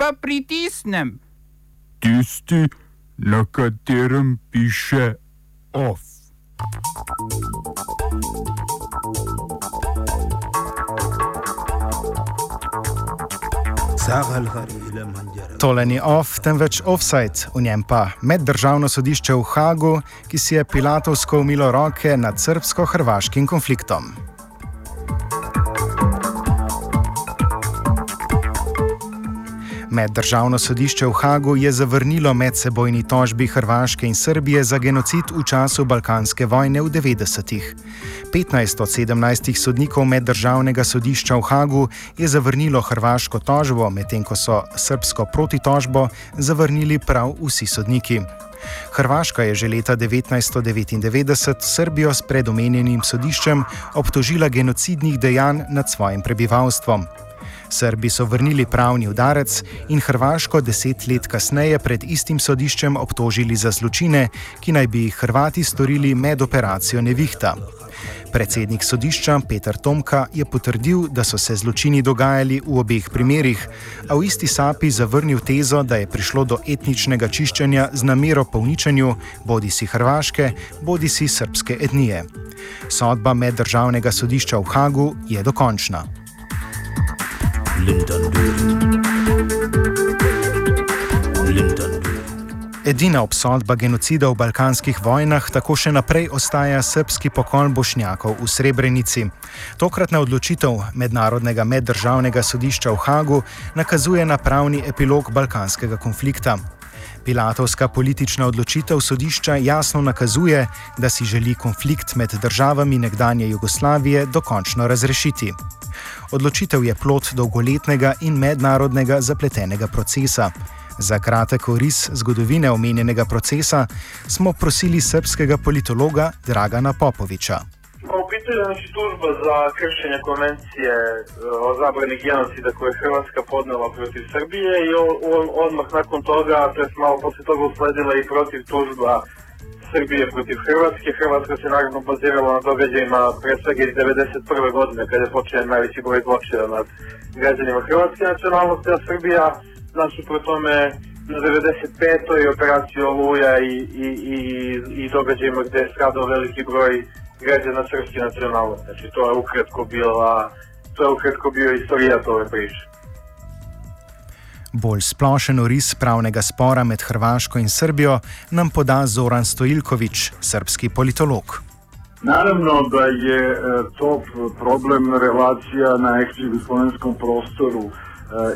pa pritisnem? Tisti, na katerem piše OF. Tole ni off, temveč offside, v njem pa meddržavno sodišče v Hagu, ki si je pilatovsko umilo roke nad srbsko-hrvaškim konfliktom. Meddržavno sodišče v Hagu je zavrnilo medsebojni tožbi Hrvaške in Srbije za genocid v času Balkanske vojne v 90-ih. 15 od 17 sodnikov meddržavnega sodišča v Hagu je zavrnilo hrvaško tožbo, medtem ko so srbsko protitožbo zavrnili prav vsi sodniki. Hrvaška je že leta 1999 Srbijo s predomenjenim sodiščem obtožila genocidnih dejanj nad svojim prebivalstvom. Srbi so vrnili pravni udarec in Hrvaško deset let kasneje pred istim sodiščem obtožili za zločine, ki naj bi jih Hrvati storili med operacijo Nevihta. Predsednik sodišča Petr Tomka je potrdil, da so se zločini dogajali v obeh primerih, a v isti sapi zavrnil tezo, da je prišlo do etničnega čiščenja z namero po uničenju bodi si hrvaške, bodi si srpske etnije. Sodba meddržavnega sodišča v Hagu je dokončna. Edina obsodba genocida v balkanskih vojnah tako še naprej ostaja srpski pokol bošnjakov v Srebrenici. Tokratna odločitev Mednarodnega meddržavnega sodišča v Hagu nakazuje na pravni epilog balkanskega konflikta. Pilatovska politična odločitev sodišča jasno nakazuje, da si želi konflikt med državami nekdanje Jugoslavije dokončno razrešiti. Odločitev je plot dolgoletnega in mednarodnega zapletenega procesa. Za kratek oris zgodovine omenjenega procesa smo prosili srpskega politologa Dragana Popoviča. Znači tužba za kršenje konvencije e, o zabrani genocida koje je Hrvatska podnela protiv Srbije i on, odmah nakon toga, to je malo posle toga usledila i protiv tužba Srbije protiv Hrvatske. Hrvatska se naravno bazirala na događajima pre svega iz 1991. godine kada je počeo najveći broj zločina nad građanima Hrvatske nacionalnosti, a Srbija nasuprot tome na 95. operaciju Oluja i, i, i, i događajima gde je stradao veliki broj građana srpske nacionalnosti. Znači to je ukratko bila to je ukratko bio istorija ove priče. Bolj splošen oris pravnega spora med Hrvaško in Srbijo nam poda Zoran Stojilkovič, srpski politolog. Naravno da je e, to problem relacija na ex-jugoslovenskom prostoru e,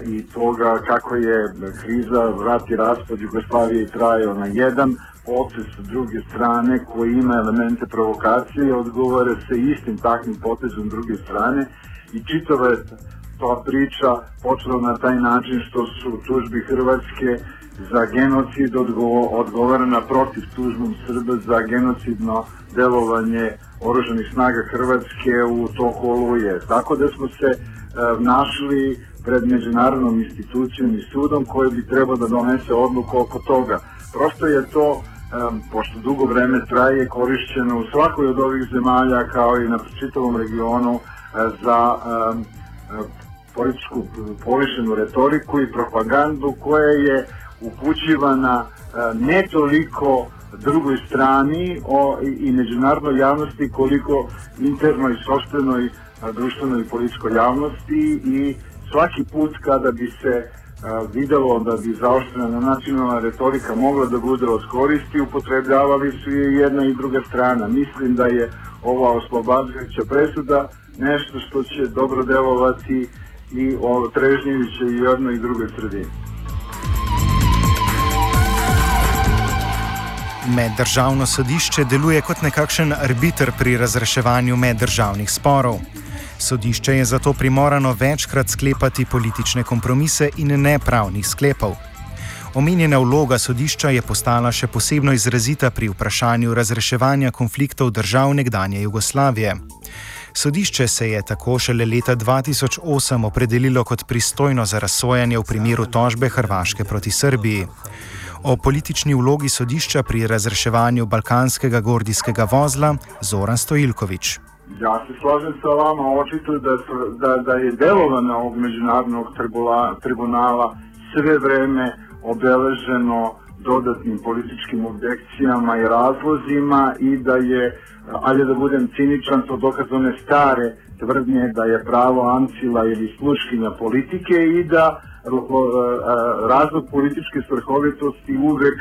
i toga kako je kriza, vrat i raspad Jugoslavije trajao na jedan potez s druge strane koji ima elemente provokacije i odgovore se istim takvim potezom druge strane i čitava je ta priča počela na taj način što su tužbi Hrvatske za genocid odgovorena protiv tužbom Srba za genocidno delovanje oruženih snaga Hrvatske u toku oluje. Tako da smo se e, našli pred međunarodnom institucijom i sudom koji bi trebao da donese odluku oko toga. Prosto je to, e, pošto dugo vreme traje, korišćeno u svakoj od ovih zemalja kao i na čitavom regionu e, za političku povišenu retoriku i propagandu koja je upućivana e, ne toliko drugoj strani o, i, i međunarodnoj javnosti koliko internoj, sobstvenoj, društvenoj i političkoj javnosti i svaki put kada bi se e, videlo da bi zaoštrena nacionalna retorika mogla da bude oskoristi, upotrebljavali su je jedna i druga strana. Mislim da je ova oslobađajuća presuda nešto što će dobro delovati i o Trežnjevića i jednoj i drugoj sredini. Meddržavno sodišče deluje kot nekakšen arbiter pri razreševanju meddržavnih sporov. Sodišče je zato primorano večkrat sklepati politične kompromise in ne pravnih sklepov. Omenjena vloga sodišča je postala še posebno izrazita pri vprašanju razreševanja konfliktov držav nekdanje Jugoslavije. Sodišče se je tako šele leta 2008 opredelilo kot pristojno za razsojanje v primeru tožbe Hrvaške proti Srbiji. O politični vlogi sodišča pri razreševanju balkanskega gordijskega vozla Zoran Stojilkovič. Ja se slažem sa vama, očito da, da, da je delovanje ovog međunarodnog tribunala sve vreme obeleženo dodatnim političkim objekcijama i razlozima i da je, ajde da budem ciničan, to dokaz one stare tvrdnje da je pravo Ancila ili sluškinja politike i da razlog političke svrhovitosti uvek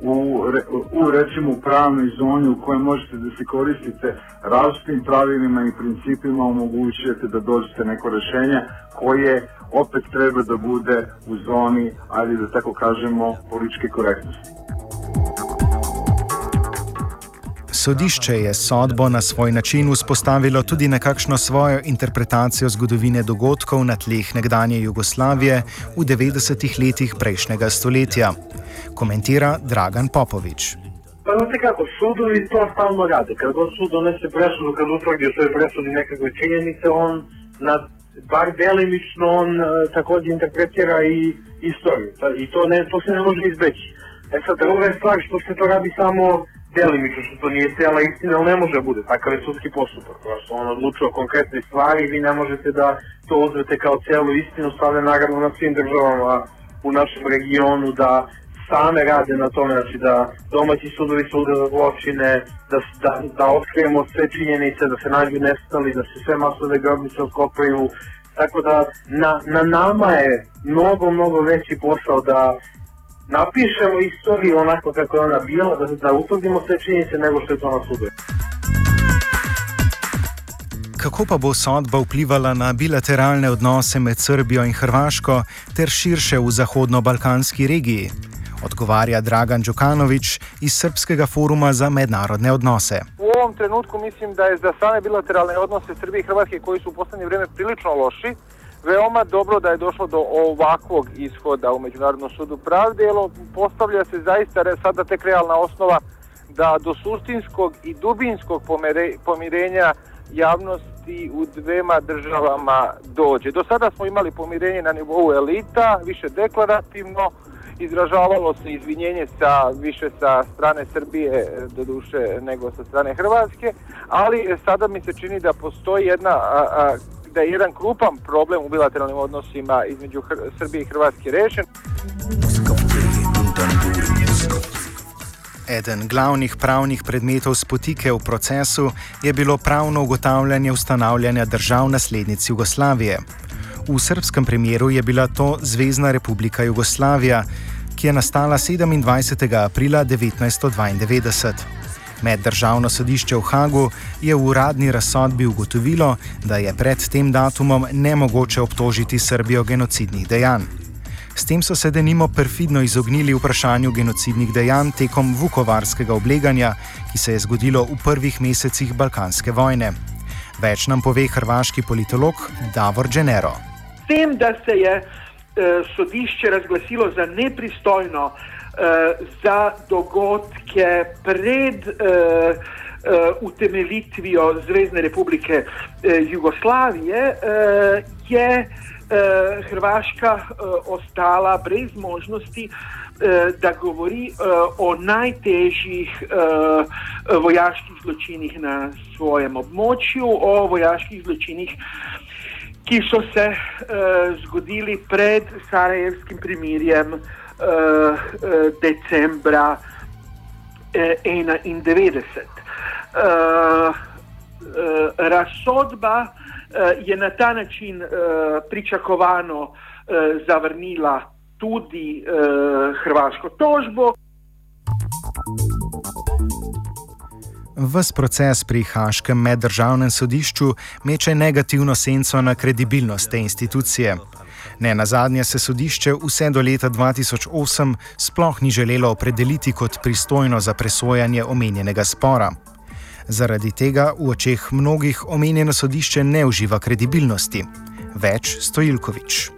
u, u recimo pravnoj zoni u kojoj možete da se koristite različitim pravilima i principima omogućujete da dođete neko rešenje koje opet treba da bude u zoni, ali da tako kažemo, političke korektnosti. Sodišče je sodbo na svoj način vzpostavilo tudi nekakšno svojo interpretacijo zgodovine dogodkov na tleh nekdanje Jugoslavije v 90-ih letih prejšnjega stoletja, komentira Dragan Popovič. Pa znate kako, sudovi to stalno rade. Kad god sud donese presudu, kad utvrdi u svojoj presudi nekakve činjenice, on na bar delimično on uh, takođe interpretira i istoriju. I to, ne, to se ne može izbeći. E sad, druga je stvar što se to radi samo delimično, što to nije cijela istina, ali ne može da bude. Takav je sudski postupak. Prosto on odlučuje o konkretnoj stvari i vi ne možete da to uzmete kao cijelu istinu, stavlja naravno na svim državama u našem regionu da same rade na tome, znači da domaći sudovi sude za zločine, da, da, da otkrijemo sve činjenice, da se nađu nestali, da se sve masove grobnice otkopaju, tako da na, na nama je mnogo, mnogo veći posao da napišemo istoriju onako kako je ona bila, da, da utvrdimo sve činjenice nego što je to na sudu. Kako pa bo sodba vplivala na bilateralne odnose med Srbijo in Hrvaško ter širše v zahodno-balkanski regiji? Odgovarja Dragan Đukanović iz Srpskega foruma za mednarodne odnose. V ovom trenutku mislim, da je za same bilateralne odnose Srbije i Hrvatske, koji su u poslednje vreme prilično loši, veoma dobro da je došlo do ovakvog ishoda u Međunarodnom sudu pravde, jer postavlja se zaista sada tek realna osnova da do suštinskog i dubinskog pomirenja javnosti u dvema državama dođe. Do sada smo imali pomirenje na nivou elita, više deklarativno, izražavalo se izvinjenje sa više sa strane Srbije do duše nego sa strane Hrvatske, ali sada mi se čini da postoji jedna a, a, da je jedan krupan problem u bilateralnim odnosima između Hr Srbije i Hrvatske rešen. Eden glavnih pravnih predmetov spotike v procesu je bilo pravno ugotavljanje ustanavljanja držav naslednic Jugoslavije. V srpskem primeru je bila to Zvezdna republika Jugoslavija, ki je nastala 27. aprila 1992. Meddržavno sodišče v Hagu je v uradni razsodbi ugotovilo, da je pred tem datumom nemogoče obtožiti Srbijo genocidnih dejanj. S tem so se denimo perfidno izognili vprašanju genocidnih dejanj tekom vukovarskega obleganja, ki se je zgodilo v prvih mesecih Balkanske vojne. Več nam pove hrvaški politolog Davor Genero. Tem, da se je eh, sodišče razglasilo za nepristojno uh, za dogodke pred uh, uh, utemeljitvijo Zvezdne republike uh, Jugoslavije, uh, je uh, Hrvaška uh, ostala brez možnosti. Da govori uh, o najtežjih uh, vojaških zločinih na svojem območju, o vojaških zločinih, ki so se uh, zgodili pred Sarajevskim primirjem uh, uh, decembra uh, 91. Uh, uh, razsodba uh, je na ta način uh, pričakovano uh, zavrnila tudi uh, hrvaško tožbo. Ves proces pri Haškem meddržavnem sodišču meče negativno senco na kredibilnost te institucije. Ne na zadnje se sodišče vse do leta 2008 sploh ni želelo opredeliti kot pristojno za presojanje omenjenega spora. Zaradi tega v očeh mnogih omenjeno sodišče ne uživa kredibilnosti. Več Stojilkovič.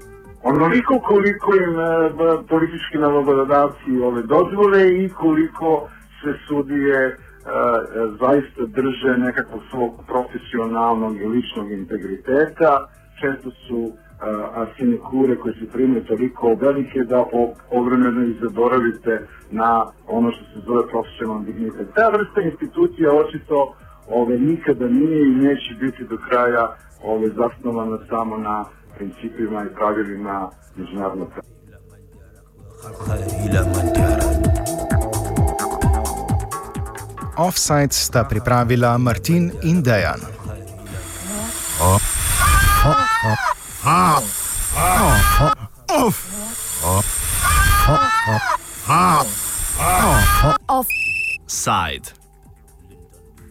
Onoliko koliko jim eh, politički nalogodavci ove dozvole i koliko se sudije e, zaista drže nekakvog svog profesionalnog i ličnog integriteta, često su a sinekure koje se primaju toliko velike da ovremeno i zaboravite na ono što se zove profesionalni dignitet. Ta vrsta institucija očito ove, nikada nije i neće biti do kraja ove, zasnovana samo na principima i pravilima međunarodnog prava. Offside sta pripravila Martin in Dejan. Offside.